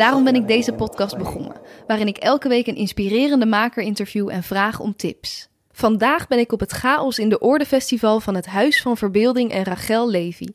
Daarom ben ik deze podcast begonnen, waarin ik elke week een inspirerende maker interview en vraag om tips. Vandaag ben ik op het Chaos in de Orde Festival van het Huis van Verbeelding en Rachel Levy.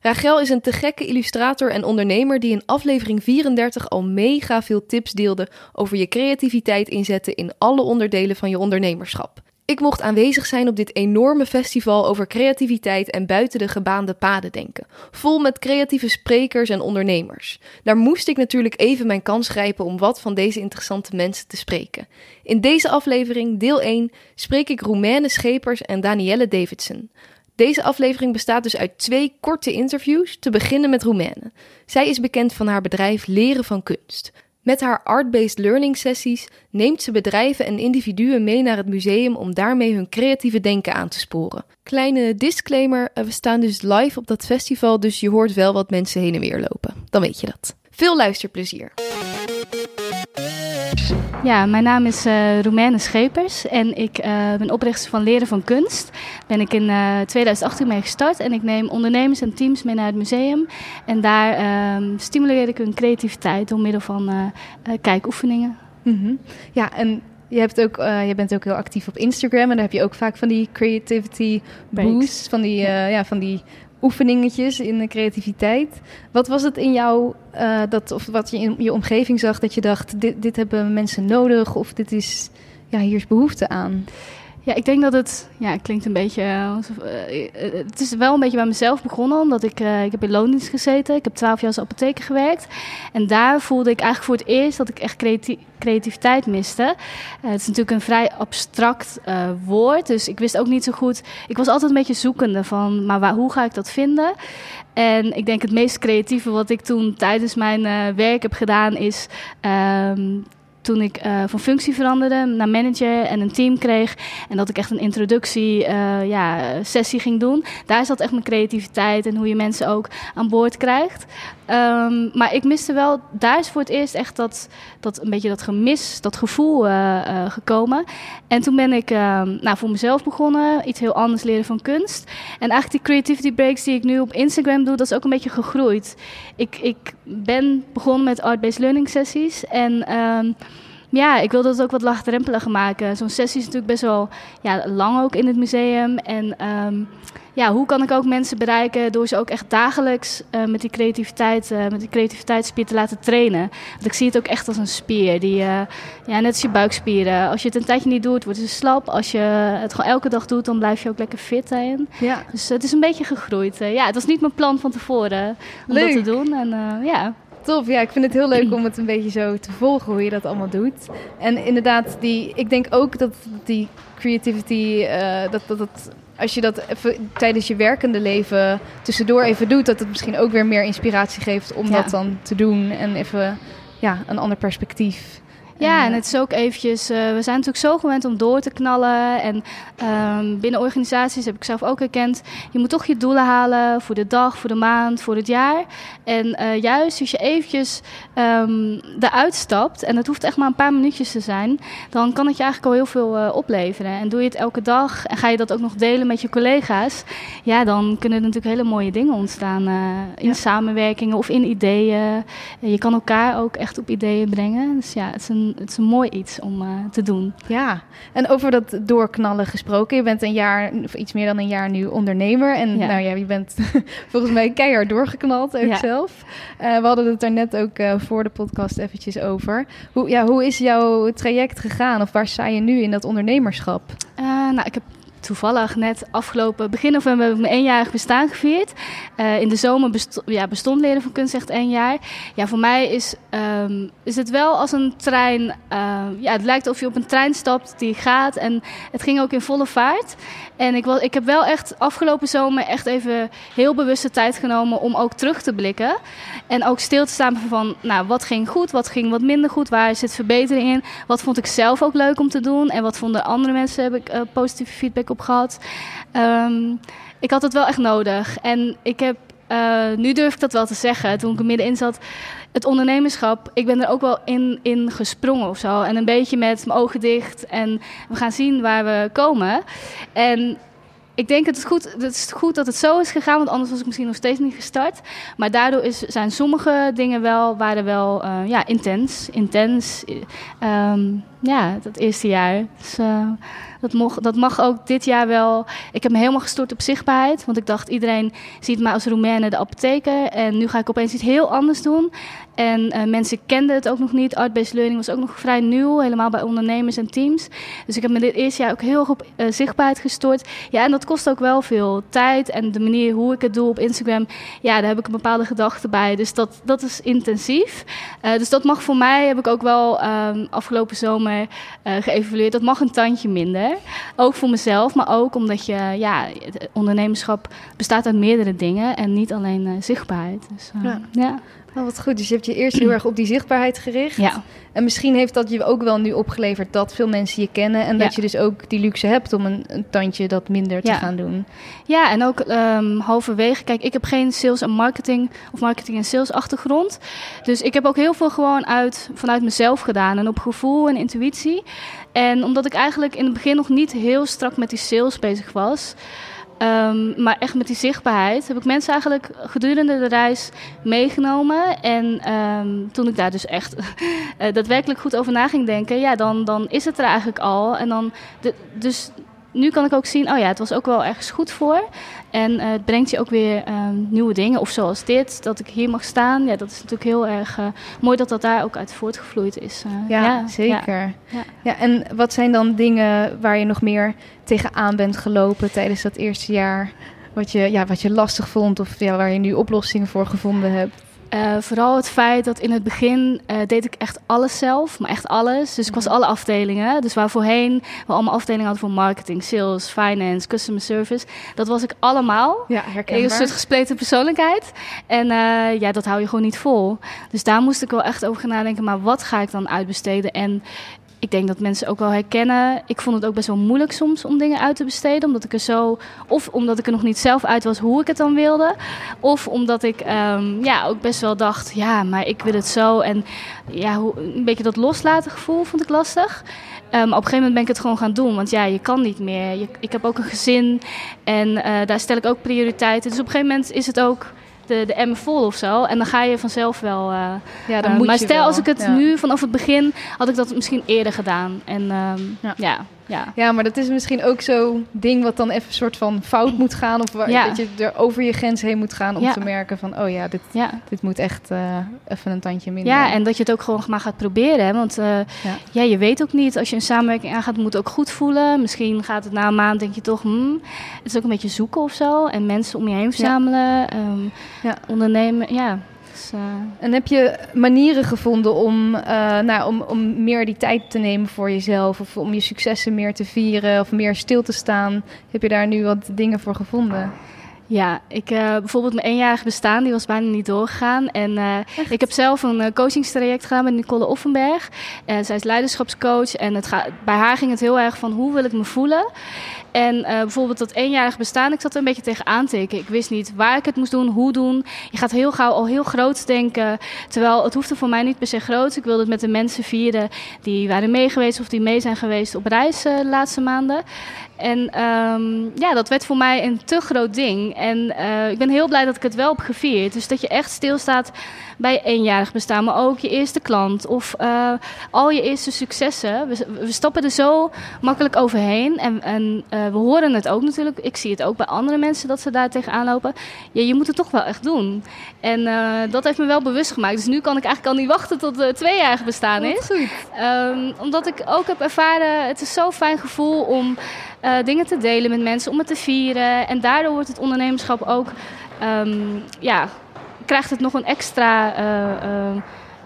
Rachel is een te gekke illustrator en ondernemer die in aflevering 34 al mega veel tips deelde over je creativiteit inzetten in alle onderdelen van je ondernemerschap. Ik mocht aanwezig zijn op dit enorme festival over creativiteit en buiten de gebaande paden denken. Vol met creatieve sprekers en ondernemers. Daar moest ik natuurlijk even mijn kans grijpen om wat van deze interessante mensen te spreken. In deze aflevering, deel 1, spreek ik Roemene Schepers en Danielle Davidson. Deze aflevering bestaat dus uit twee korte interviews, te beginnen met Roemene. Zij is bekend van haar bedrijf Leren van Kunst. Met haar art-based learning sessies neemt ze bedrijven en individuen mee naar het museum om daarmee hun creatieve denken aan te sporen. Kleine disclaimer: we staan dus live op dat festival, dus je hoort wel wat mensen heen en weer lopen. Dan weet je dat. Veel luisterplezier. Ja, mijn naam is uh, Roemene Schepers en ik uh, ben oprichter van Leren van Kunst. Ben ik in uh, 2018 mee gestart en ik neem ondernemers en teams mee naar het museum. En daar stimuleer ik hun creativiteit door middel van kijkoefeningen. Mm -hmm. Ja, en je, hebt ook, je bent ook heel actief op Instagram en daar heb je ook vaak van die creativity boosts, van die, ja. van die oefeningetjes in de creativiteit. Wat was het in jou, uh, dat, of wat je in je omgeving zag, dat je dacht, dit, dit hebben mensen nodig of dit is, ja, hier is behoefte aan? Ja, ik denk dat het, ja, het klinkt een beetje, uh, het is wel een beetje bij mezelf begonnen, omdat ik, ik heb in loondienst gezeten, ik heb twaalf jaar als apotheker gewerkt en daar voelde ik eigenlijk voor het eerst dat ik echt creativiteit miste. Het is natuurlijk een vrij abstract woord, dus ik wist ook niet zo goed, ik was altijd een beetje zoekende van, maar waar, hoe ga ik dat vinden? En ik denk het meest creatieve wat ik toen tijdens mijn werk heb gedaan is ehm, toen ik uh, van functie veranderde naar manager en een team kreeg. En dat ik echt een introductie uh, ja, sessie ging doen. Daar zat echt mijn creativiteit en hoe je mensen ook aan boord krijgt. Um, maar ik miste wel, daar is voor het eerst echt dat, dat een beetje dat gemis, dat gevoel uh, gekomen. En toen ben ik nou, voor mezelf begonnen, iets heel anders leren van kunst. En eigenlijk die creativity breaks die ik nu op Instagram doe, dat is ook een beetje gegroeid. Ik, ik ben begonnen met art-based learning sessies en... Um, ja, ik wilde het ook wat laagdrempeliger maken. Zo'n sessie is natuurlijk best wel ja, lang ook in het museum. En um, ja, hoe kan ik ook mensen bereiken door ze ook echt dagelijks uh, met die creativiteit, uh, met die creativiteitsspier te laten trainen. Want ik zie het ook echt als een spier. Die, uh, ja, net als je buikspieren. Als je het een tijdje niet doet, wordt het slap. Als je het gewoon elke dag doet, dan blijf je ook lekker fit daarin. Ja. Dus het is een beetje gegroeid. ja, het was niet mijn plan van tevoren om Leuk. dat te doen. En ja. Tof, ja, ik vind het heel leuk om het een beetje zo te volgen hoe je dat allemaal doet. En inderdaad, die, ik denk ook dat die creativity, uh, dat, dat, dat als je dat even tijdens je werkende leven tussendoor even doet, dat het misschien ook weer meer inspiratie geeft om dat dan te doen en even ja, een ander perspectief. Ja, en, en het is ook eventjes, uh, we zijn natuurlijk zo gewend om door te knallen. En um, binnen organisaties heb ik zelf ook herkend, je moet toch je doelen halen voor de dag, voor de maand, voor het jaar. En uh, juist als je eventjes um, eruit stapt, en het hoeft echt maar een paar minuutjes te zijn, dan kan het je eigenlijk al heel veel uh, opleveren. En doe je het elke dag en ga je dat ook nog delen met je collega's, ja, dan kunnen er natuurlijk hele mooie dingen ontstaan in ja. samenwerkingen of in ideeën. je kan elkaar ook echt op ideeën brengen. Dus ja, het is een het is een mooi iets om uh, te doen. Ja, en over dat doorknallen gesproken. Je bent een jaar, of iets meer dan een jaar nu ondernemer. En ja. nou ja, je bent volgens mij keihard doorgeknald ook ja. zelf. Uh, we hadden het er net ook uh, voor de podcast eventjes over. Hoe, ja, hoe is jouw traject gegaan? Of waar sta je nu in dat ondernemerschap? nou, ik heb toevallig net afgelopen begin november heb ik mijn eenjarig bestaan gevierd. Uh, in de zomer ja, bestond Leren van Kunst echt één jaar. Ja, voor mij is, um, is het wel als een trein. Uh, ja, het lijkt of je op een trein stapt die gaat. En het ging ook in volle vaart. En ik, was, ik heb wel echt afgelopen zomer echt even heel bewust de tijd genomen om ook terug te blikken. En ook stil te staan van, nou, wat ging goed, wat ging wat minder goed, waar zit verbetering in? Wat vond ik zelf ook leuk om te doen en wat vonden andere mensen, heb ik uh, positieve feedback op gehad. Um, ik had het wel echt nodig. En ik heb, uh, nu durf ik dat wel te zeggen, toen ik er middenin zat, het ondernemerschap, ik ben er ook wel in, in gesprongen of zo. En een beetje met mijn ogen dicht en we gaan zien waar we komen. En ik denk dat het, goed, het is goed dat het zo is gegaan, want anders was ik misschien nog steeds niet gestart. Maar daardoor is, zijn sommige dingen wel, waren wel uh, ja, intens. Intens. Um, ja, dat eerste jaar. Dus, uh, dat, mocht, dat mag ook dit jaar wel. Ik heb me helemaal gestort op zichtbaarheid. Want ik dacht, iedereen ziet mij als Roemene de apotheker. En nu ga ik opeens iets heel anders doen. En uh, mensen kenden het ook nog niet. Art-based learning was ook nog vrij nieuw, helemaal bij ondernemers en teams. Dus ik heb me dit eerste jaar ook heel erg op uh, zichtbaarheid gestort. Ja, en dat kost ook wel veel tijd. En de manier hoe ik het doe op Instagram, ja, daar heb ik een bepaalde gedachte bij. Dus dat, dat is intensief. Dus dat mag voor mij, heb ik ook wel um, afgelopen zomer geëvalueerd. Dat mag een tandje minder. Ook voor mezelf, maar ook omdat je, ja, ondernemerschap bestaat uit meerdere dingen en niet alleen zichtbaarheid. Dus, ja. ja. Oh, wat goed. Dus je hebt je eerst heel erg op die zichtbaarheid gericht. Ja. En misschien heeft dat je ook wel nu opgeleverd dat veel mensen je kennen. En dat je dus ook die luxe hebt om een, een tandje dat minder te gaan doen. Ja, en ook um, halverwege. Kijk, ik heb geen sales en marketing of marketing en sales achtergrond. Dus ik heb ook heel veel gewoon uit, vanuit mezelf gedaan. En op gevoel en intuïtie. En omdat ik eigenlijk in het begin nog niet heel strak met die sales bezig was. Um, maar echt met die zichtbaarheid heb ik mensen eigenlijk gedurende de reis meegenomen. En um, toen ik daar dus echt uh, daadwerkelijk goed over na ging denken, ja, dan, dan is het er eigenlijk al. En dan, dus nu kan ik ook zien, oh ja, het was ook wel ergens goed voor. En uh, het brengt je ook weer um, nieuwe dingen. Of zoals dit, dat ik hier mag staan. Ja, dat is natuurlijk heel erg uh, mooi dat dat daar ook uit voortgevloeid is. Uh, ja, ja, zeker. Ja. ja. en wat zijn dan dingen waar je nog meer tegenaan bent gelopen tijdens dat eerste jaar? Wat je, ja, wat je lastig vond of ja, waar je nu oplossingen voor gevonden hebt? Uh, vooral het feit dat in het begin uh, deed ik echt alles zelf, maar echt alles. Dus ik was mhm. alle afdelingen. Dus waar voorheen we allemaal afdelingen hadden voor marketing, sales, finance, customer service. Dat was ik allemaal. Ja, herkenbaar. Een soort gespleten persoonlijkheid. En uh, ja, dat hou je gewoon niet vol. Dus daar moest ik wel echt over nadenken. Maar wat ga ik dan uitbesteden? En ik denk dat mensen ook wel herkennen. Ik vond het ook best wel moeilijk soms om dingen uit te besteden. Omdat ik er zo. Of omdat ik er nog niet zelf uit was hoe ik het dan wilde. Of omdat ik um, ja, ook best wel dacht. Ja, maar ik wil het zo. En ja, een beetje dat loslaten gevoel vond ik lastig. Um, op een gegeven moment ben ik het gewoon gaan doen. Want ja, je kan niet meer. Ik heb ook een gezin. En uh, daar stel ik ook prioriteiten. Dus op een gegeven moment is het ook de, de emmer vol of zo. En dan ga je vanzelf wel. Uh, ja, dan uh, moet maar stel, wel. als ik het ja. nu vanaf het begin had ik dat misschien eerder gedaan. En um, ja. ja. Ja. ja, maar dat is misschien ook zo'n ding wat dan even een soort van fout moet gaan. Of waar, ja. dat je er over je grens heen moet gaan om ja. te merken van... oh ja, dit, ja. dit moet echt uh, even een tandje minder. Ja, en dat je het ook gewoon maar gaat proberen. Hè? Want uh, ja. je weet ook niet, als je een samenwerking aangaat, moet het ook goed voelen. Misschien gaat het na een maand, denk je toch... Hmm, het is ook een beetje zoeken of zo. En mensen om je heen verzamelen. Um, ondernemen, ja... Dus, uh... En heb je manieren gevonden om, uh, nou, om, om meer die tijd te nemen voor jezelf? Of om je successen meer te vieren? Of meer stil te staan? Heb je daar nu wat dingen voor gevonden? Ja, ik, uh, bijvoorbeeld mijn eenjarig bestaan, die was bijna niet doorgegaan. En uh, ik heb zelf een uh, coachingstraject gedaan met Nicole Offenberg. zij is leiderschapscoach en het gaat, bij haar ging het heel erg van hoe wil ik me voelen. En uh, bijvoorbeeld dat eenjarig bestaan, ik zat er een beetje tegen aantekenen. Ik wist niet waar ik het moest doen, hoe doen. Je gaat heel gauw al heel groot denken. Terwijl het hoefde voor mij niet per se groot. Ik wilde het met de mensen vieren die waren mee geweest of die mee zijn geweest op reis uh, de laatste maanden. En um, ja, dat werd voor mij een te groot ding. En uh, ik ben heel blij dat ik het wel heb gevierd. Dus dat je echt stilstaat bij eenjarig bestaan, maar ook je eerste klant of uh, al je eerste successen. We, we, stappen er zo makkelijk overheen en, en uh, we horen het ook natuurlijk. Ik zie het ook bij andere mensen dat ze daar tegenaan lopen. Ja, je moet het toch wel echt doen. En uh, dat heeft me wel bewust gemaakt. Dus nu kan ik eigenlijk al niet wachten tot het tweejarig bestaan is. Um, omdat ik ook heb ervaren, het is zo'n fijn gevoel om eh, dingen te delen met mensen, om het te vieren. En daardoor wordt het ondernemerschap ook, ehm, ja, krijgt het nog een extra, eh, eh,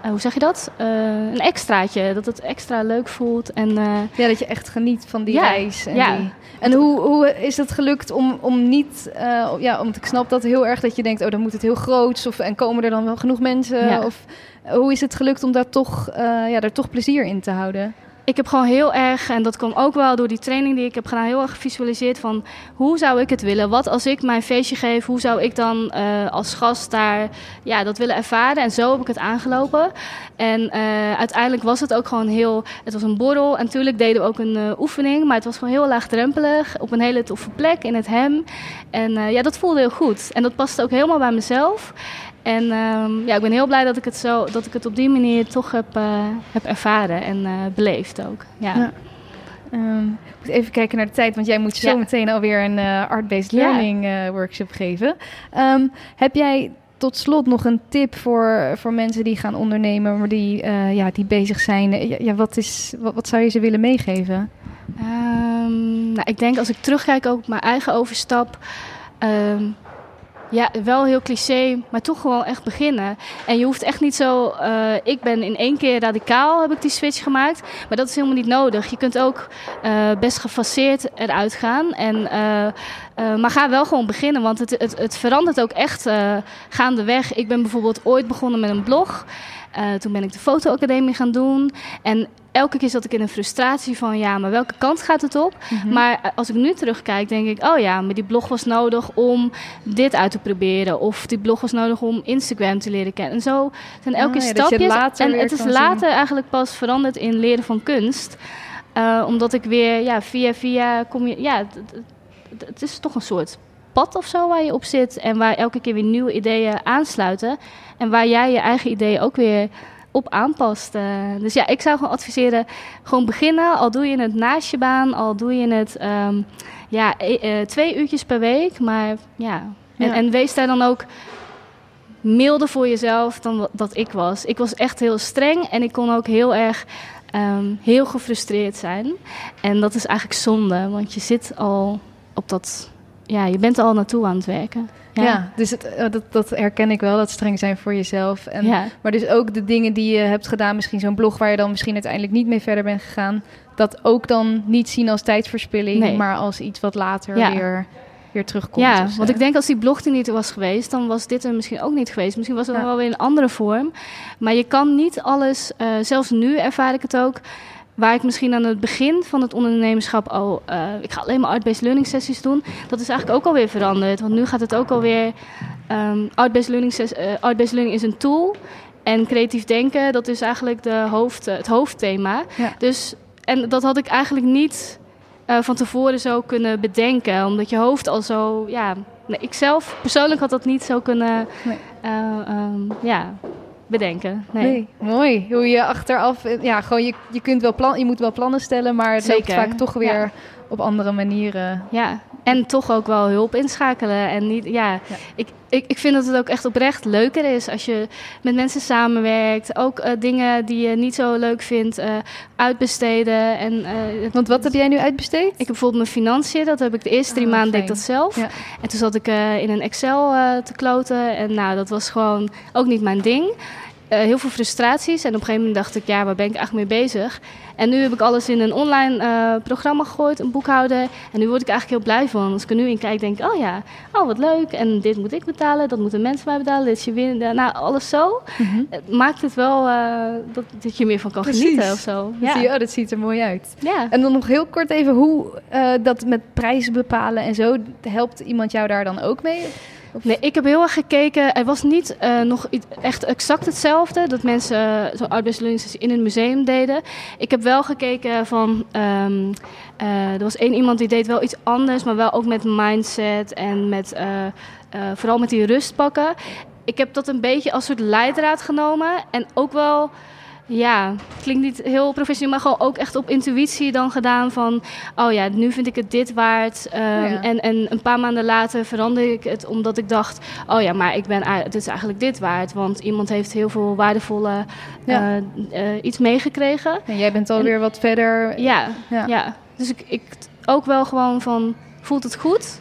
eh, hoe zeg je dat? Eh, een extraatje, dat het extra leuk voelt. En, Ja, dat je echt geniet van die Ja, reis. En, ja. die- en hoe, hoe is het gelukt om, om niet... ja, want ik snap dat heel erg dat je denkt... oh, dan moet het heel groots. Of, en komen er dan wel genoeg mensen? Ja. Of hoe is het gelukt om daar toch, ja, daar toch plezier in te houden? Ik heb gewoon heel erg, en dat kwam ook wel door die training die ik heb gedaan, heel erg gevisualiseerd van hoe zou ik het willen? Wat als ik mijn feestje geef, hoe zou ik dan eh, als gast daar ja, dat willen ervaren? En zo heb ik het aangelopen. En eh, uiteindelijk was het ook gewoon heel, het was een borrel. En natuurlijk deden we ook een eh, oefening, maar het was gewoon heel laagdrempelig, op een hele toffe plek in het hem. En ja, dat voelde heel goed. En dat paste ook helemaal bij mezelf. En ehm, ja, ik ben heel blij dat ik het, zo, dat ik het op die manier toch heb, eh, heb ervaren en eh, beleefd ook. Ja. Ja. Ehm, ik moet even kijken naar de tijd, want jij moet zo Ja. meteen alweer een eh, art-based learning workshop geven. Ehm, heb jij tot slot nog een tip voor, voor mensen die gaan ondernemen, maar die, ja, die bezig zijn? Ja, wat, is, wat, wat zou je ze willen meegeven? Nou, ik denk als ik terugkijk ook op mijn eigen overstap. Ja, wel heel cliché, maar toch gewoon echt beginnen. En je hoeft echt niet zo. eh, ik ben in één keer radicaal heb ik die switch gemaakt. Maar dat is helemaal niet nodig. Je kunt ook eh, best gefaseerd eruit gaan. En, eh, maar ga wel gewoon beginnen, want het, het, het verandert ook echt gaandeweg. Ik ben bijvoorbeeld ooit begonnen met een blog. Eh, toen ben ik de fotoacademie gaan doen. En elke keer zat ik in een frustratie van ja, maar welke kant gaat het op? Maar eh, als ik nu terugkijk, denk ik, oh ja, maar die blog was nodig om dit uit te proberen. Of die blog was nodig om Instagram te leren kennen. En zo zijn elke Ah, ja, het stapjes. En het is later eigenlijk pas veranderd in leren van kunst. Eh, omdat ik weer, ja, via via kom je, ja, het, het- het- het is toch een soort pad of zo waar je op zit. En waar elke keer weer nieuwe ideeën aansluiten. En waar jij je eigen ideeën ook weer op aanpast. Eh, dus ja, ik zou gewoon adviseren, gewoon beginnen. Al doe je het naast je baan, al doe je het ehm, ja, e- eh, twee uurtjes per week. Maar ja, en, Ja. en wees daar dan ook milder voor jezelf dan wat- dat ik was. Ik was echt heel streng en ik kon ook heel erg ehm, heel gefrustreerd zijn. En dat is eigenlijk zonde, want je zit al op dat... Ja, je bent er al naartoe aan het werken. Ja, dus het, eh, dat, dat herken ik wel, dat streng zijn voor jezelf. En, ja. Maar dus ook de dingen die je hebt gedaan, misschien zo'n blog waar je dan misschien uiteindelijk niet mee verder bent gegaan, dat ook dan niet zien als tijdverspilling, Nee. maar als iets wat later Ja. weer, weer terugkomt. Ja, want ik denk als die blog er niet was geweest, dan was dit er misschien ook niet geweest. Misschien was het wel weer een andere vorm. Maar je kan niet alles, eh, zelfs nu ervaar ik het ook, waar ik misschien aan het begin van het ondernemerschap al, eh, ik ga alleen maar art-based learning sessies doen, dat is eigenlijk ook alweer veranderd. Want nu gaat het ook alweer, ehm art-based learning, eh, learning is een tool. En creatief denken, dat is eigenlijk de hoofd, het hoofdthema. Ja. Dus, en dat had ik eigenlijk niet eh, van tevoren zo kunnen bedenken. Omdat je hoofd al zo, ja... Nee, ik zelf persoonlijk had dat niet zo kunnen Nee. eh, ehm, ja, bedenken. Nee. Nee, mooi. Hoe je achteraf, ja, gewoon je, je kunt wel plan, je moet wel plannen stellen, maar het loopt Zeker, vaak toch weer ja. Op andere manieren. Ja, en toch ook wel hulp inschakelen. En niet, ja, Ik, ik, ik vind dat het ook echt oprecht leuker is als je met mensen samenwerkt. Ook eh, dingen die je niet zo leuk vindt, eh, uitbesteden. En, eh, het- Want wat heb jij nu uitbesteed? Ik heb bijvoorbeeld mijn financiën, dat heb ik de eerste drie Ah, maanden deed ik dat zelf. Ja. En toen zat ik eh, in een Excel eh, te kloten. En nou, dat was gewoon ook niet mijn ding. Eh, heel veel frustraties. En op een gegeven moment dacht ik, ja, waar ben ik eigenlijk mee bezig? En nu heb ik alles in een online eh, programma gegooid, een boekhouder. En nu word ik eigenlijk heel blij van. Als ik er nu in kijk, denk ik, oh ja, oh wat leuk. En dit moet ik betalen, dat moeten mensen mij betalen. Dit is je winst. Nou, alles zo. Mhm. Het maakt het wel eh, dat, dat je meer van kan Precies. genieten of zo. Zie je, Ja. oh, dat ziet er mooi uit. ja. En dan nog heel kort even hoe eh, dat met prijzen bepalen en zo, helpt iemand jou daar dan ook mee? Nee, ik heb heel erg gekeken. Er was niet eh, nog echt exact hetzelfde. Dat mensen uh, zo'n arbeidslearningssessie in een museum deden. Ik heb wel gekeken van... ehm, eh, er was één iemand die deed wel iets anders. Maar wel ook met mindset en met... eh, eh, vooral met die rust pakken. Ik heb dat een beetje als soort leidraad genomen. En ook wel... Ja, klinkt niet heel professioneel, maar gewoon ook echt op intuïtie dan gedaan van... oh ja, nu vind ik het dit waard. Ehm, Ja. en, en een paar maanden later veranderde ik het omdat ik dacht... oh ja, maar ik ben, het is eigenlijk dit waard. Want iemand heeft heel veel waardevolle Ja. eh, eh, iets meegekregen. En jij bent alweer wat verder. Ja, Ja. ja. Dus ik, ik ook wel gewoon van, voelt het goed?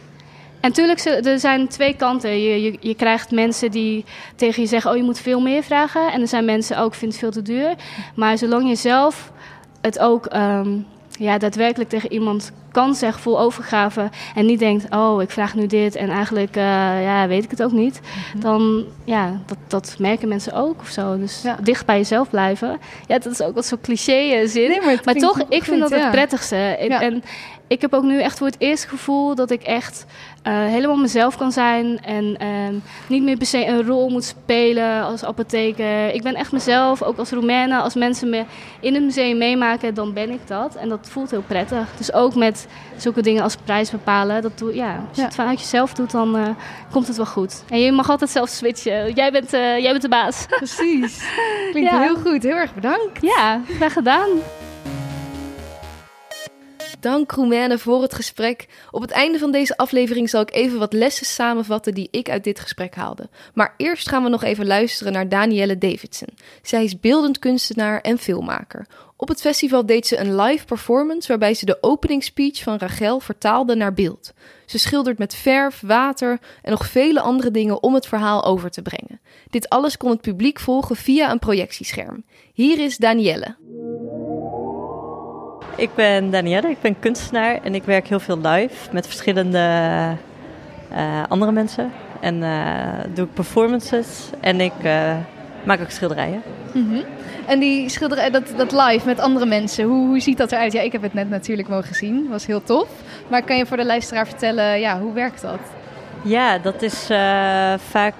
En natuurlijk, er zijn twee kanten. Je, je, je, krijgt mensen die tegen je zeggen: Oh, je moet veel meer vragen. En er zijn mensen ook: Vind het veel te duur. Maar zolang je zelf het ook um, ja, daadwerkelijk tegen iemand kan zeggen, vol overgave. En niet denkt: Oh, ik vraag nu dit en eigenlijk uh, ja, weet ik het ook niet. Mhm. Dan, ja, dat, dat merken mensen ook of zo. Dus dicht bij jezelf blijven. Ja, dat is ook wat zo'n cliché zin. Nee, maar, toch, ik vind dat het prettigste. En, ik heb ook nu echt voor het eerst gevoel dat ik echt uh, helemaal mezelf kan zijn. En uh, niet meer per se een rol moet spelen als apotheker. Ik ben echt mezelf, ook als Roemene. Als mensen me in het museum meemaken, dan ben ik dat. En dat voelt heel prettig. Dus ook met zulke dingen als prijs bepalen. Dat doe, ja, als je het vanuit jezelf doet, dan uh, komt het wel goed. En je mag altijd zelf switchen. Jij bent, uh, jij bent de baas. Precies. Klinkt heel goed. Heel erg bedankt. Ja, graag gedaan. Dank Roemene voor het gesprek. Op het einde van deze aflevering zal ik even wat lessen samenvatten die ik uit dit gesprek haalde. Maar eerst gaan we nog even luisteren naar Danielle Davidson. Zij is beeldend kunstenaar en filmmaker. Op het festival deed ze een live performance waarbij ze de opening speech van Rachel vertaalde naar beeld. Ze schildert met verf, water en nog vele andere dingen om het verhaal over te brengen. Dit alles kon het publiek volgen via een projectiescherm. Hier is Danielle. Ik ben Danielle, ik ben kunstenaar en ik werk heel veel live met verschillende uh, andere mensen. En uh, doe ik performances en ik uh, maak ook schilderijen. Mm -hmm. En die schilderij, dat, dat live met andere mensen, hoe, hoe ziet dat eruit? Ja, ik heb het net natuurlijk mogen zien, was heel tof. Maar kan je voor de luisteraar vertellen, ja, hoe werkt dat? Ja, dat is vaak.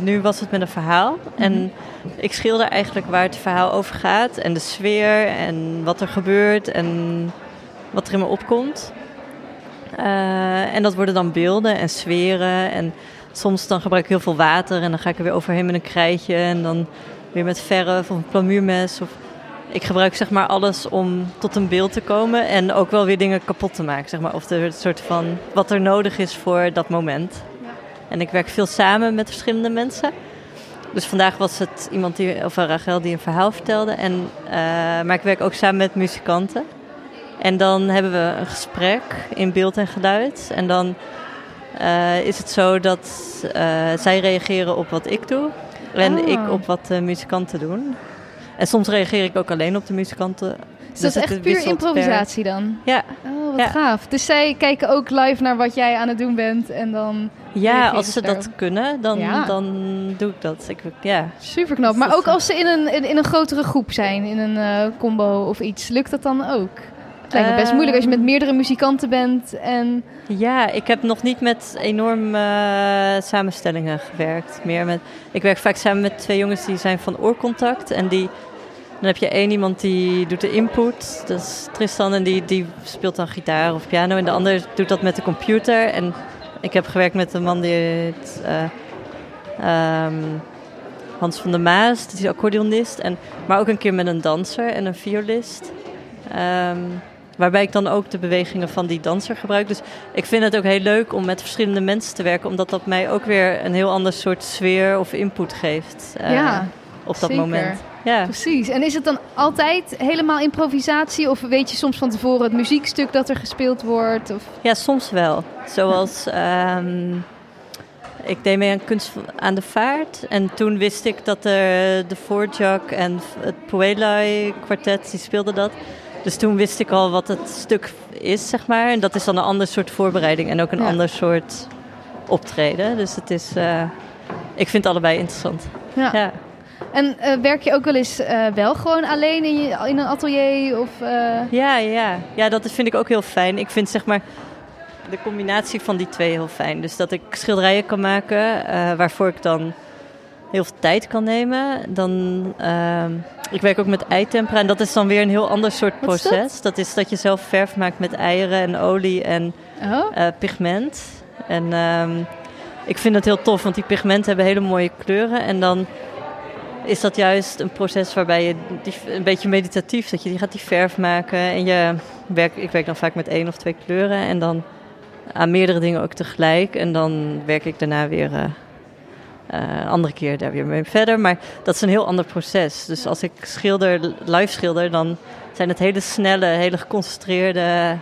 Nu was het met een verhaal. Mhm. En ik schilder eigenlijk waar het verhaal over gaat. En de sfeer en wat er gebeurt en wat er in me opkomt. Uh, en dat worden dan beelden en sferen. En soms dan gebruik ik heel veel water en dan ga ik er weer overheen met een krijtje. En dan weer met verf of een plamuurmes. Of ik gebruik zeg maar alles om tot een beeld te komen en ook wel weer dingen kapot te maken. Zeg maar. Of de soort van wat er nodig is voor dat moment. Ja. En ik werk veel samen met verschillende mensen. Dus vandaag was het iemand die, of Rachel die een verhaal vertelde. En, uh, maar ik werk ook samen met muzikanten. En dan hebben we een gesprek in beeld en geluid. En dan uh, is het zo dat zij reageren op wat ik doe. En oh. ik op wat de muzikanten doen. En soms reageer ik ook alleen op de muzikanten. Dus, dat is echt puur improvisatie dan? Ja. Oh, wat gaaf. Dus zij kijken ook live naar wat jij aan het doen bent en dan... Ja, als ze dat kunnen, dan, dan doe ik dat. Ik, ja. Super knap. Maar ook als ze in een, in, een grotere groep zijn, in een uh, combo of iets, lukt dat dan ook? Het lijkt me best moeilijk als je met meerdere muzikanten bent en... Ja, ik heb nog niet met enorme uh, samenstellingen gewerkt. Meer met, ik werk vaak samen met twee jongens die zijn van oorcontact en die dan heb je één iemand die doet de input, dat is Tristan, en die, die speelt dan gitaar of piano. En de ander doet dat met de computer. En ik heb gewerkt met een man die uh, um, Hans van der Maas, die is accordeonist. En, maar ook een keer met een danser en een violist. Um, waarbij ik dan ook de bewegingen van die danser gebruik. Dus ik vind het ook heel leuk om met verschillende mensen te werken, omdat dat mij ook weer een heel ander soort sfeer of input geeft. Uh, ja, op dat moment. Ja. Precies. En is het dan altijd helemaal improvisatie? Of weet je soms van tevoren het muziekstuk dat er gespeeld wordt? Of? Ja, soms wel. Zoals... Ehm, ik deed mee aan Kunst aan de Vaart. En toen wist ik dat er de Voorjak en het Puelai kwartet, die speelden dat. Dus toen wist ik al wat het stuk is, zeg maar. En dat is dan een ander soort voorbereiding en ook een ander soort optreden. Dus het is... Uh, ik vind het allebei interessant. ja. ja. En uh, werk je ook wel eens uh, wel gewoon alleen in, je, in een atelier? Of, uh... Ja, ja. ja, dat vind ik ook heel fijn. Ik vind zeg maar de combinatie van die twee heel fijn. Dus dat ik schilderijen kan maken waarvoor ik dan heel veel tijd kan nemen. Dan, ehm, ik werk ook met eitempera en dat is dan weer een heel ander soort proces. Dat? dat? is dat je zelf verf maakt met eieren en olie en oh. pigment. En um, ik vind het heel tof, want die pigmenten hebben hele mooie kleuren. En dan is dat juist een proces waarbij je die, een beetje meditatief, dat je die gaat die verf maken en je werk, ik werk dan vaak met één of twee kleuren en dan aan meerdere dingen ook tegelijk en dan werk ik daarna weer uh, Uh, andere keer daar weer mee verder. Maar dat is een heel ander proces. Dus als ik schilder, live schilder, dan zijn het hele snelle, hele geconcentreerde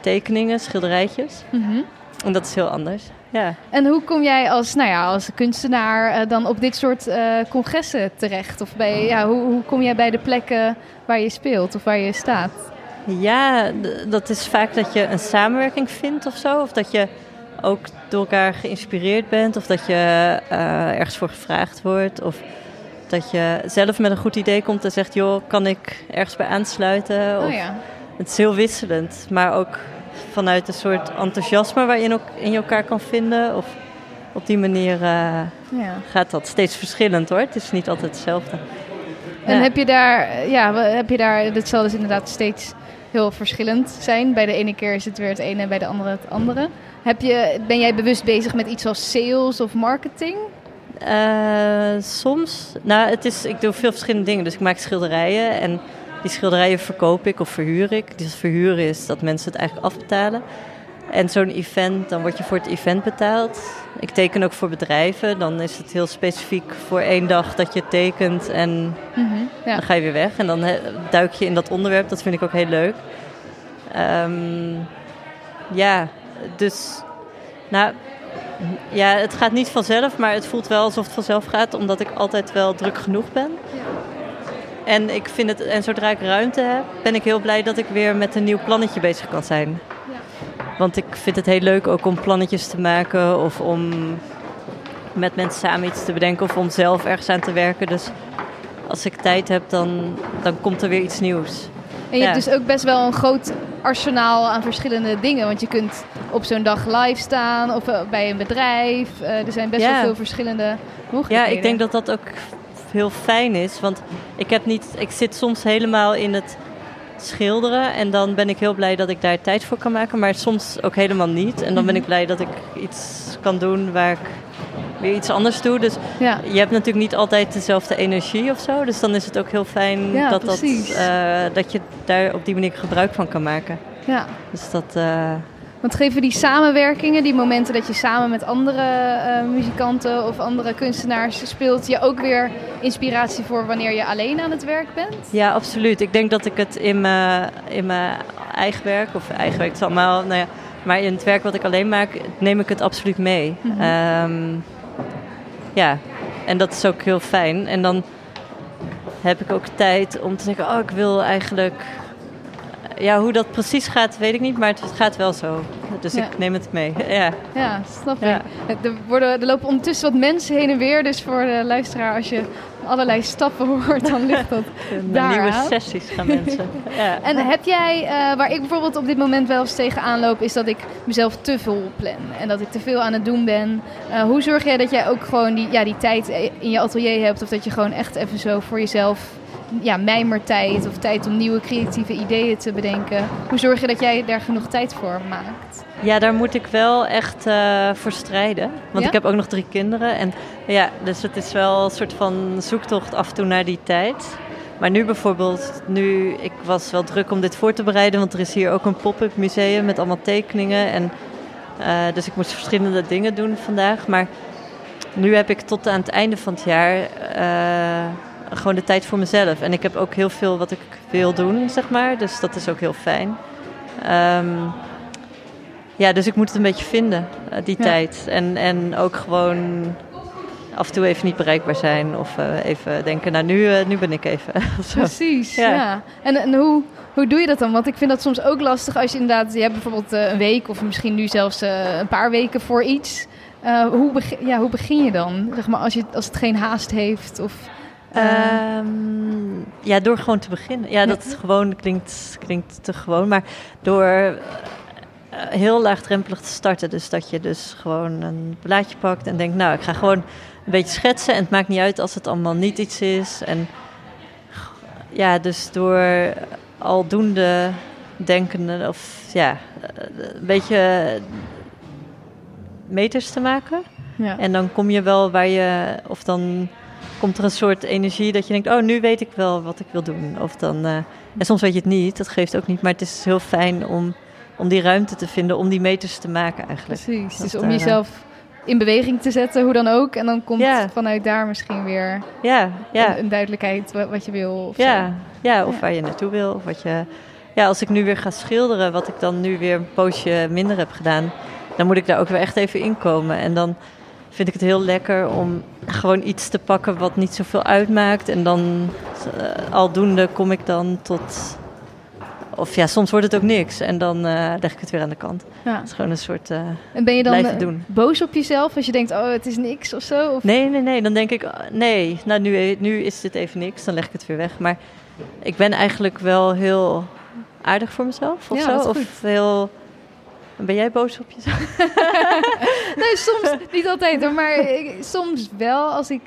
tekeningen, schilderijtjes. Mhm. En dat is heel anders. Ja. En hoe kom jij als, nou ja, als kunstenaar uh, dan op dit soort uh, congressen terecht? Of bij, ja, hoe, hoe kom jij bij de plekken waar je speelt of waar je staat? Ja, dat is vaak dat je een samenwerking vindt of zo. Of dat je ook door elkaar geïnspireerd bent. Of dat je uh, ergens voor gevraagd wordt. Of dat je zelf met een goed idee komt en zegt: joh, kan ik ergens bij aansluiten? Oh ja. Het is heel wisselend, maar ook vanuit een soort enthousiasme waar je ook in elkaar kan vinden. Of op die manier uh, ja. gaat dat steeds verschillend hoor. Het is niet altijd hetzelfde. En Ja. heb je daar, ja, heb je daar, dat zal dus inderdaad steeds heel verschillend zijn. Bij de ene keer is het weer het ene en bij de andere het andere. Heb je, ben jij bewust bezig met iets als sales of marketing? Eh, soms. Nou, het is, ik doe veel verschillende dingen. Dus ik maak schilderijen en die schilderijen verkoop ik of verhuur ik. Dus verhuren is dat mensen het eigenlijk afbetalen. En zo'n event, dan word je voor het event betaald. Ik teken ook voor bedrijven. Dan is het heel specifiek voor één dag dat je tekent en Ja. dan ga je weer weg. En dan duik je in dat onderwerp. Dat vind ik ook heel leuk. Ehm, ja, dus... Nou, ja, het gaat niet vanzelf, maar het voelt wel alsof het vanzelf gaat, omdat ik altijd wel druk genoeg ben. En ik vind het, en zodra ik ruimte heb, ben ik heel blij dat ik weer met een nieuw plannetje bezig kan zijn. Want ik vind het heel leuk ook om plannetjes te maken of om met mensen samen iets te bedenken of om zelf ergens aan te werken. Dus als ik tijd heb, dan, dan komt er weer iets nieuws. En je Ja. hebt dus ook best wel een groot arsenaal aan verschillende dingen. Want je kunt op zo'n dag live staan of eh, bij een bedrijf. Eh, er zijn best Ja. wel veel verschillende Ja, mogelijkheden. ik denk dat dat ook heel fijn is. Want ik, heb niet, ik zit soms helemaal in het schilderen. En dan ben ik heel blij dat ik daar tijd voor kan maken. Maar soms ook helemaal niet. En dan ben ik blij dat ik iets kan doen waar ik weer iets anders doe. Dus Ja. je hebt natuurlijk niet altijd dezelfde energie of zo. Dus dan is het ook heel fijn Ja, dat, dat, eh, dat je daar op die manier gebruik van kan maken. ja. Dus dat... eh, Want geven die samenwerkingen, die momenten dat je samen met andere eh, muzikanten of andere kunstenaars speelt, je ook weer inspiratie voor wanneer je alleen aan het werk bent? Ja, absoluut. Ik denk dat ik het in mijn, in mijn eigen werk, of eigen werk, het is allemaal, nou ja, maar in het werk wat ik alleen maak, neem ik het absoluut mee. Mhm. Ehm, ja, en dat is ook heel fijn. En dan heb ik ook tijd om te zeggen, oh, ik wil eigenlijk... Ja, hoe dat precies gaat, weet ik niet, maar het gaat wel zo. Dus Ja. ik neem het mee. Ja. Ja, snap ik. Ja. Er, worden, er lopen ondertussen wat mensen heen en weer, dus voor de luisteraar, als je allerlei stappen hoort, dan ligt dat daar nieuwe sessies gaan mensen. Ja. En heb jij, eh, waar ik bijvoorbeeld op dit moment wel eens tegenaan loop, is dat ik mezelf te veel plan. En dat ik te veel aan het doen ben. Eh, hoe zorg jij dat jij ook gewoon die, ja, die tijd in je atelier hebt? Of dat je gewoon echt even zo voor jezelf, ja, mijmertijd of tijd om nieuwe creatieve ideeën te bedenken. Hoe zorg je dat jij daar genoeg tijd voor maakt? Ja, daar moet ik wel echt eh, voor strijden. Want Ja? ik heb ook nog drie kinderen. En ja, dus het is wel een soort van zoektocht af en toe naar die tijd. Maar nu bijvoorbeeld, nu, ik was wel druk om dit voor te bereiden. Want er is hier ook een pop-up museum met allemaal tekeningen. En, eh, dus ik moest verschillende dingen doen vandaag. Maar nu heb ik tot aan het einde van het jaar eh, gewoon de tijd voor mezelf. En ik heb ook heel veel wat ik wil doen, zeg maar. Dus dat is ook heel fijn. Ehm, ja, dus ik moet het een beetje vinden, eh, die Ja. tijd. En, en ook gewoon af en toe even niet bereikbaar zijn. Of eh, even denken, nou nu, eh, nu ben ik even. Precies, ja. Ja. En, en hoe, hoe doe je dat dan? Want ik vind dat soms ook lastig als je inderdaad... Je hebt bijvoorbeeld een week of misschien nu zelfs een paar weken voor iets. Hoe, begin, ja, hoe begin je dan? Zeg maar als, je, als het geen haast heeft of... eh, Ehm, ja, door gewoon te beginnen. Ja, dat gewoon klinkt, klinkt te gewoon. Maar door eh, heel laagdrempelig te starten. Dus dat je dus gewoon een blaadje pakt en denkt... nou, ik ga gewoon een beetje schetsen. En het maakt niet uit als het allemaal niet iets is. En ja, dus door aldoende denkende... of ja, eh, een beetje meters te maken... ja. En dan kom je wel waar je, of dan komt er een soort energie dat je denkt, oh, nu weet ik wel wat ik wil doen. Of dan, eh, en soms weet je het niet, dat geeft ook niet, maar het is heel fijn om, om die ruimte te vinden, om die meters te maken eigenlijk. Precies. Dus om daar, jezelf in beweging te zetten, hoe dan ook. En dan komt Ja. vanuit daar misschien weer Ja, ja. een, een duidelijkheid wa- wat je wil. Of Ja, zo. ja, of waar je naartoe wil. Of wat je... Ja, als ik nu weer ga schilderen, wat ik dan nu weer een poosje minder heb gedaan, dan moet ik daar ook weer echt even inkomen. En dan vind ik het heel lekker om gewoon iets te pakken wat niet zoveel uitmaakt. En dan eh, aldoende kom ik dan tot. Of ja, soms wordt het ook niks. En dan eh, leg ik het weer aan de kant. Ja. Het is gewoon een soort. eh, En ben je dan doen. boos op jezelf als je denkt, oh, het is niks of zo? Of... Nee, nee, nee. Dan denk ik, nee, nou nu, nu is dit even niks. Dan leg ik het weer weg. Maar ik ben eigenlijk wel heel aardig voor mezelf of Ja, zo. Of heel... Ben jij boos op jezelf? Nee, soms niet altijd hoor, maar ik- soms wel als ik...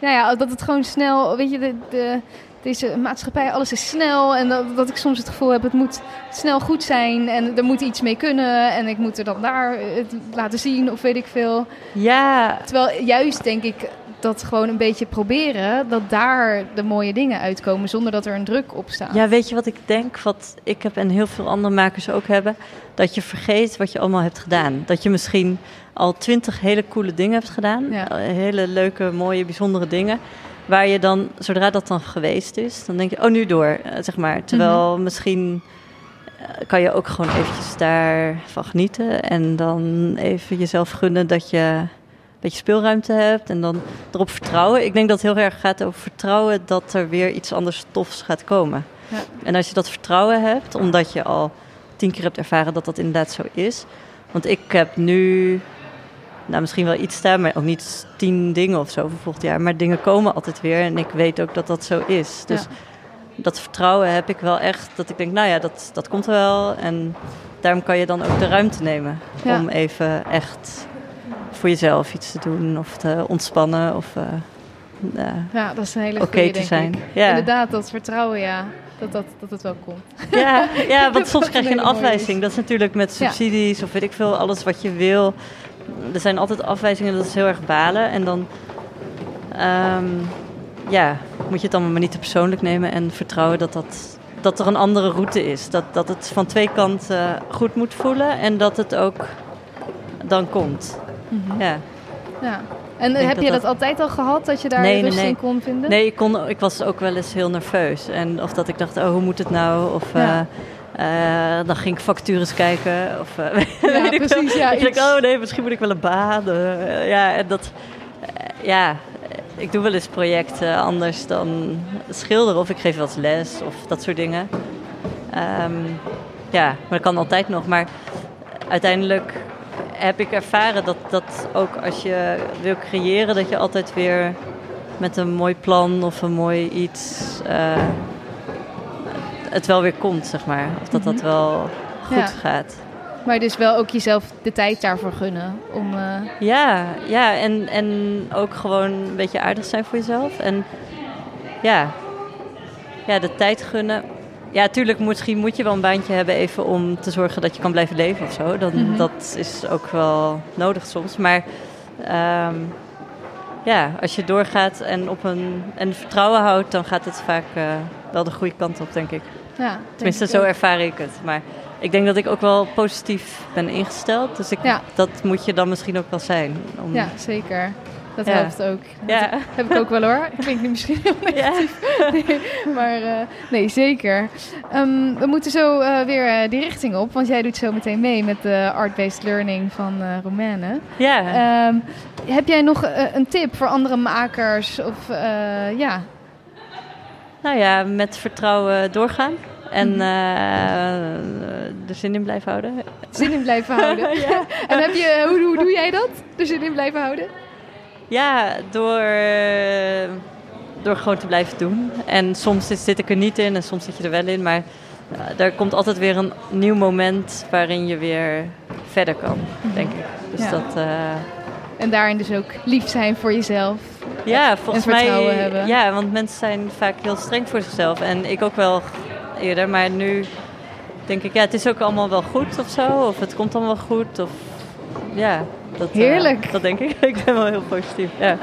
Nou ja, dat het gewoon snel... Weet je, de, de, deze maatschappij, alles is snel. En dat, dat ik soms het gevoel heb, het moet snel goed zijn. En er moet iets mee kunnen. En ik moet er dan daar het laten zien of weet ik veel. Ja, Terwijl juist denk ik dat gewoon een beetje proberen... dat daar de mooie dingen uitkomen zonder dat er een druk op staat. ja, weet je wat ik denk? Wat ik heb en heel veel andere makers ook hebben. Dat je vergeet wat je allemaal hebt gedaan. Dat je misschien al twintig hele coole dingen hebt gedaan. Ja. Hele leuke, mooie, bijzondere dingen. Waar je dan, zodra dat dan geweest is, dan denk je, oh nu door, eh, zeg maar. Terwijl misschien eh, kan je ook gewoon eventjes daarvan genieten. En dan even jezelf gunnen dat je beetje speelruimte hebt. En dan erop vertrouwen. Ik denk dat het heel erg gaat over vertrouwen dat er weer iets anders tofs gaat komen. Ja. En als je dat vertrouwen hebt, omdat je al tien keer hebt ervaren dat dat inderdaad zo is. Want ik heb nu, nou misschien wel iets staan, maar ook niet tien dingen of zo voor volgend jaar. Maar dingen komen altijd weer en ik weet ook dat dat zo is. Dus Ja. dat vertrouwen heb ik wel echt, dat ik denk, nou ja, dat, dat komt wel. En daarom kan je dan ook de ruimte nemen Ja. om even echt voor jezelf iets te doen of te ontspannen of eh, eh, Ja, dat is een hele oké goede, te zijn. Ja. Inderdaad, dat vertrouwen, ja. Dat, dat, dat het wel komt. Ja, ja, want soms krijg je een afwijzing. Dat is natuurlijk met Ja. subsidies of weet ik veel, alles wat je wil. Er zijn altijd afwijzingen, dat is heel erg balen. En dan ehm, ja, moet je het allemaal maar niet te persoonlijk nemen en vertrouwen dat, dat, dat er een andere route is. Dat, dat het van twee kanten goed moet voelen en dat het ook dan komt. Ja. Ja. En denk heb dat je dat- dat altijd al gehad, dat je daar Nee, nee, rust nee. in kon vinden? Nee, ik, kon, ik was ook wel eens heel nerveus. En of dat ik dacht, oh, hoe moet het nou? Of Ja. eh, eh, dan ging ik vacatures kijken. Of, eh, Ja, weet ik precies, ja, ik dacht, oh nee, misschien moet ik wel een baan. eh, ja, en dat... eh, ja, ik doe wel eens projecten anders dan schilderen. Of ik geef wel eens les of dat soort dingen. Ehm, ja, maar dat kan altijd nog. Maar uiteindelijk heb ik ervaren dat, dat ook als je wil creëren, dat je altijd weer met een mooi plan of een mooi iets eh, het wel weer komt, zeg maar. Of dat dat wel goed Ja. gaat. Maar dus wel ook jezelf de tijd daarvoor gunnen. Om, eh, Ja, ja en, en ook gewoon een beetje aardig zijn voor jezelf. En ja, ja de tijd gunnen. Ja, tuurlijk, misschien moet je wel een baantje hebben even om te zorgen dat je kan blijven leven of zo. Dan, Mhm. Dat is ook wel nodig soms. Maar ehm, ja, als je doorgaat en op een en vertrouwen houdt, dan gaat het vaak eh, wel de goede kant op, denk ik. ja, Tenminste, ik zo ook. ervaar ik het. Maar ik denk dat ik ook wel positief ben ingesteld. Dus ik, Ja. dat moet je dan misschien ook wel zijn. Om, Ja, zeker. Dat Ja. helpt ook. Ja. Heb ik ook wel hoor. Klinkt nu misschien heel negatief. Nee, maar eh, nee, zeker. Ehm, we moeten zo eh, weer eh, die richting op. Want jij doet zo meteen mee met de art-based learning van eh Romaine. Ja. Ehm, heb jij nog een tip voor andere makers? Of ja, Nou ja, met vertrouwen doorgaan. En Mhm. eh, er zin in blijven houden. zin in blijven houden. En heb je, hoe, hoe doe jij dat? Er zin in blijven houden? Ja, door, door gewoon te blijven doen. En soms zit, ik er niet in en soms zit je er wel in. Maar eh, er komt altijd weer een nieuw moment waarin je weer verder kan, denk ik. Dus Ja. dat... eh, En daarin dus ook lief zijn voor jezelf. Ja, volgens en mij. hebben. Ja, want mensen zijn vaak heel streng voor zichzelf. En ik ook wel eerder. Maar nu denk ik, ja, het is ook allemaal wel goed of zo. Of het komt allemaal goed. Of ja, dat, eh, Heerlijk. dat denk ik. ik ben wel heel positief. Ja.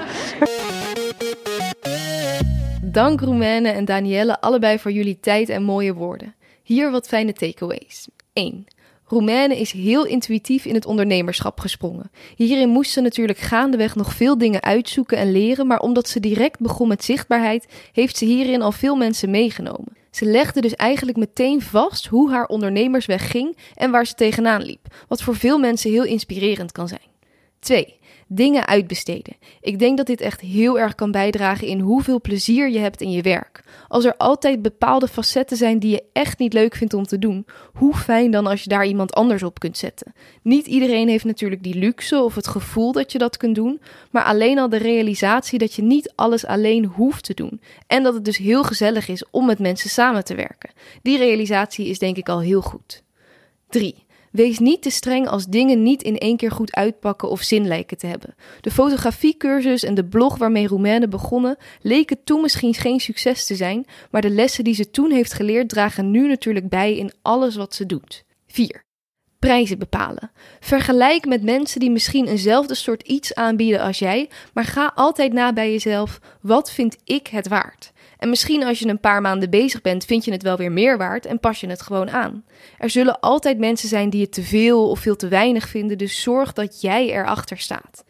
Dank Roemaine en Danielle allebei voor jullie tijd en mooie woorden. Hier wat fijne takeaways. 1. Romaine is heel intuïtief in het ondernemerschap gesprongen. Hierin moest ze natuurlijk gaandeweg nog veel dingen uitzoeken en leren, maar omdat ze direct begon met zichtbaarheid, heeft ze hierin al veel mensen meegenomen. Ze legde dus eigenlijk meteen vast hoe haar ondernemersweg ging en waar ze tegenaan liep, wat voor veel mensen heel inspirerend kan zijn. 2 dingen uitbesteden. Ik denk dat dit echt heel erg kan bijdragen in hoeveel plezier je hebt in je werk. Als er altijd bepaalde facetten zijn die je echt niet leuk vindt om te doen, hoe fijn dan als je daar iemand anders op kunt zetten. Niet iedereen heeft natuurlijk die luxe of het gevoel dat je dat kunt doen, maar alleen al de realisatie dat je niet alles alleen hoeft te doen en dat het dus heel gezellig is om met mensen samen te werken. Die realisatie is denk ik al heel goed. 3. Wees niet te streng als dingen niet in één keer goed uitpakken of zin lijken te hebben. De fotografiecursus en de blog waarmee Romaine begonnen leken toen misschien geen succes te zijn, maar de lessen die ze toen heeft geleerd dragen nu natuurlijk bij in alles wat ze doet. 4. Prijzen bepalen. Vergelijk met mensen die misschien eenzelfde soort iets aanbieden als jij, maar ga altijd na bij jezelf: wat vind ik het waard? En misschien als je een paar maanden bezig bent, vind je het wel weer meer waard en pas je het gewoon aan. Er zullen altijd mensen zijn die het te veel of veel te weinig vinden, dus zorg dat jij erachter staat.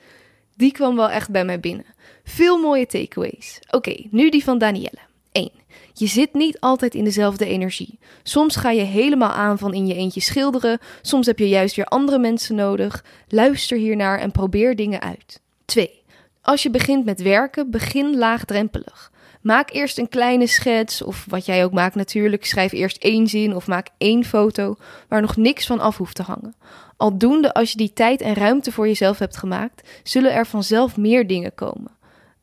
Die kwam wel echt bij mij binnen. Veel mooie takeaways. Oké, nu die van Danielle. 1. Je zit niet altijd in dezelfde energie. Soms ga je helemaal aan van in je eentje schilderen, soms heb je juist weer andere mensen nodig. Luister hiernaar en probeer dingen uit. 2. Als je begint met werken, begin laagdrempelig. Maak eerst een kleine schets, of wat jij ook maakt natuurlijk. Schrijf eerst één zin of maak één foto waar nog niks van af hoeft te hangen. Aldoende als je die tijd en ruimte voor jezelf hebt gemaakt, zullen er vanzelf meer dingen komen.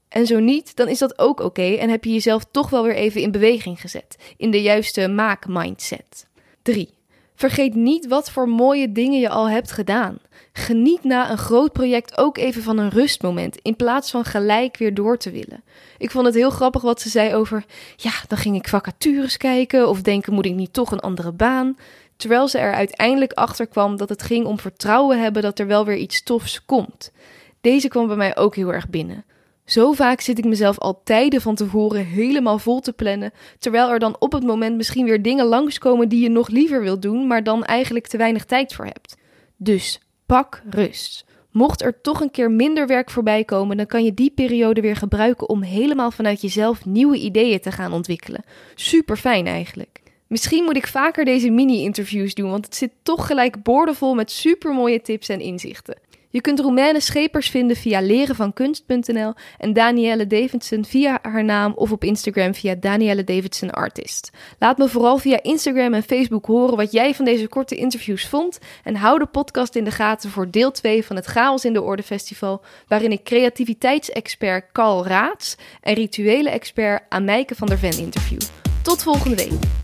En zo niet, dan is dat ook oké en heb je jezelf toch wel weer even in beweging gezet, in de juiste maak-mindset. 3. Vergeet niet wat voor mooie dingen je al hebt gedaan. Geniet na een groot project ook even van een rustmoment, in plaats van gelijk weer door te willen. Ik vond het heel grappig wat ze zei over, ja, dan ging ik vacatures kijken of denken, moet ik niet toch een andere baan? Terwijl ze er uiteindelijk achter kwam dat het ging om vertrouwen hebben dat er wel weer iets tofs komt. Deze kwam bij mij ook heel erg binnen. Zo vaak zit ik mezelf al tijden van tevoren helemaal vol te plannen, terwijl er dan op het moment misschien weer dingen langskomen die je nog liever wilt doen, maar dan eigenlijk te weinig tijd voor hebt. Dus pak rust. Mocht er toch een keer minder werk voorbij komen, dan kan je die periode weer gebruiken om helemaal vanuit jezelf nieuwe ideeën te gaan ontwikkelen. Super fijn eigenlijk. Misschien moet ik vaker deze mini-interviews doen, want het zit toch gelijk boordevol met super mooie tips en inzichten. Je kunt Romaine Schepers vinden via lerenvankunst.nl en Danielle Davidson via haar naam of op Instagram via Danielle Artist. Laat me vooral via Instagram en Facebook horen wat jij van deze korte interviews vond en hou de podcast in de gaten voor deel 2 van het Chaos in de Orde Festival, waarin ik creativiteitsexpert Carl Raats en rituele expert Amijke van der Ven interview. Tot volgende week.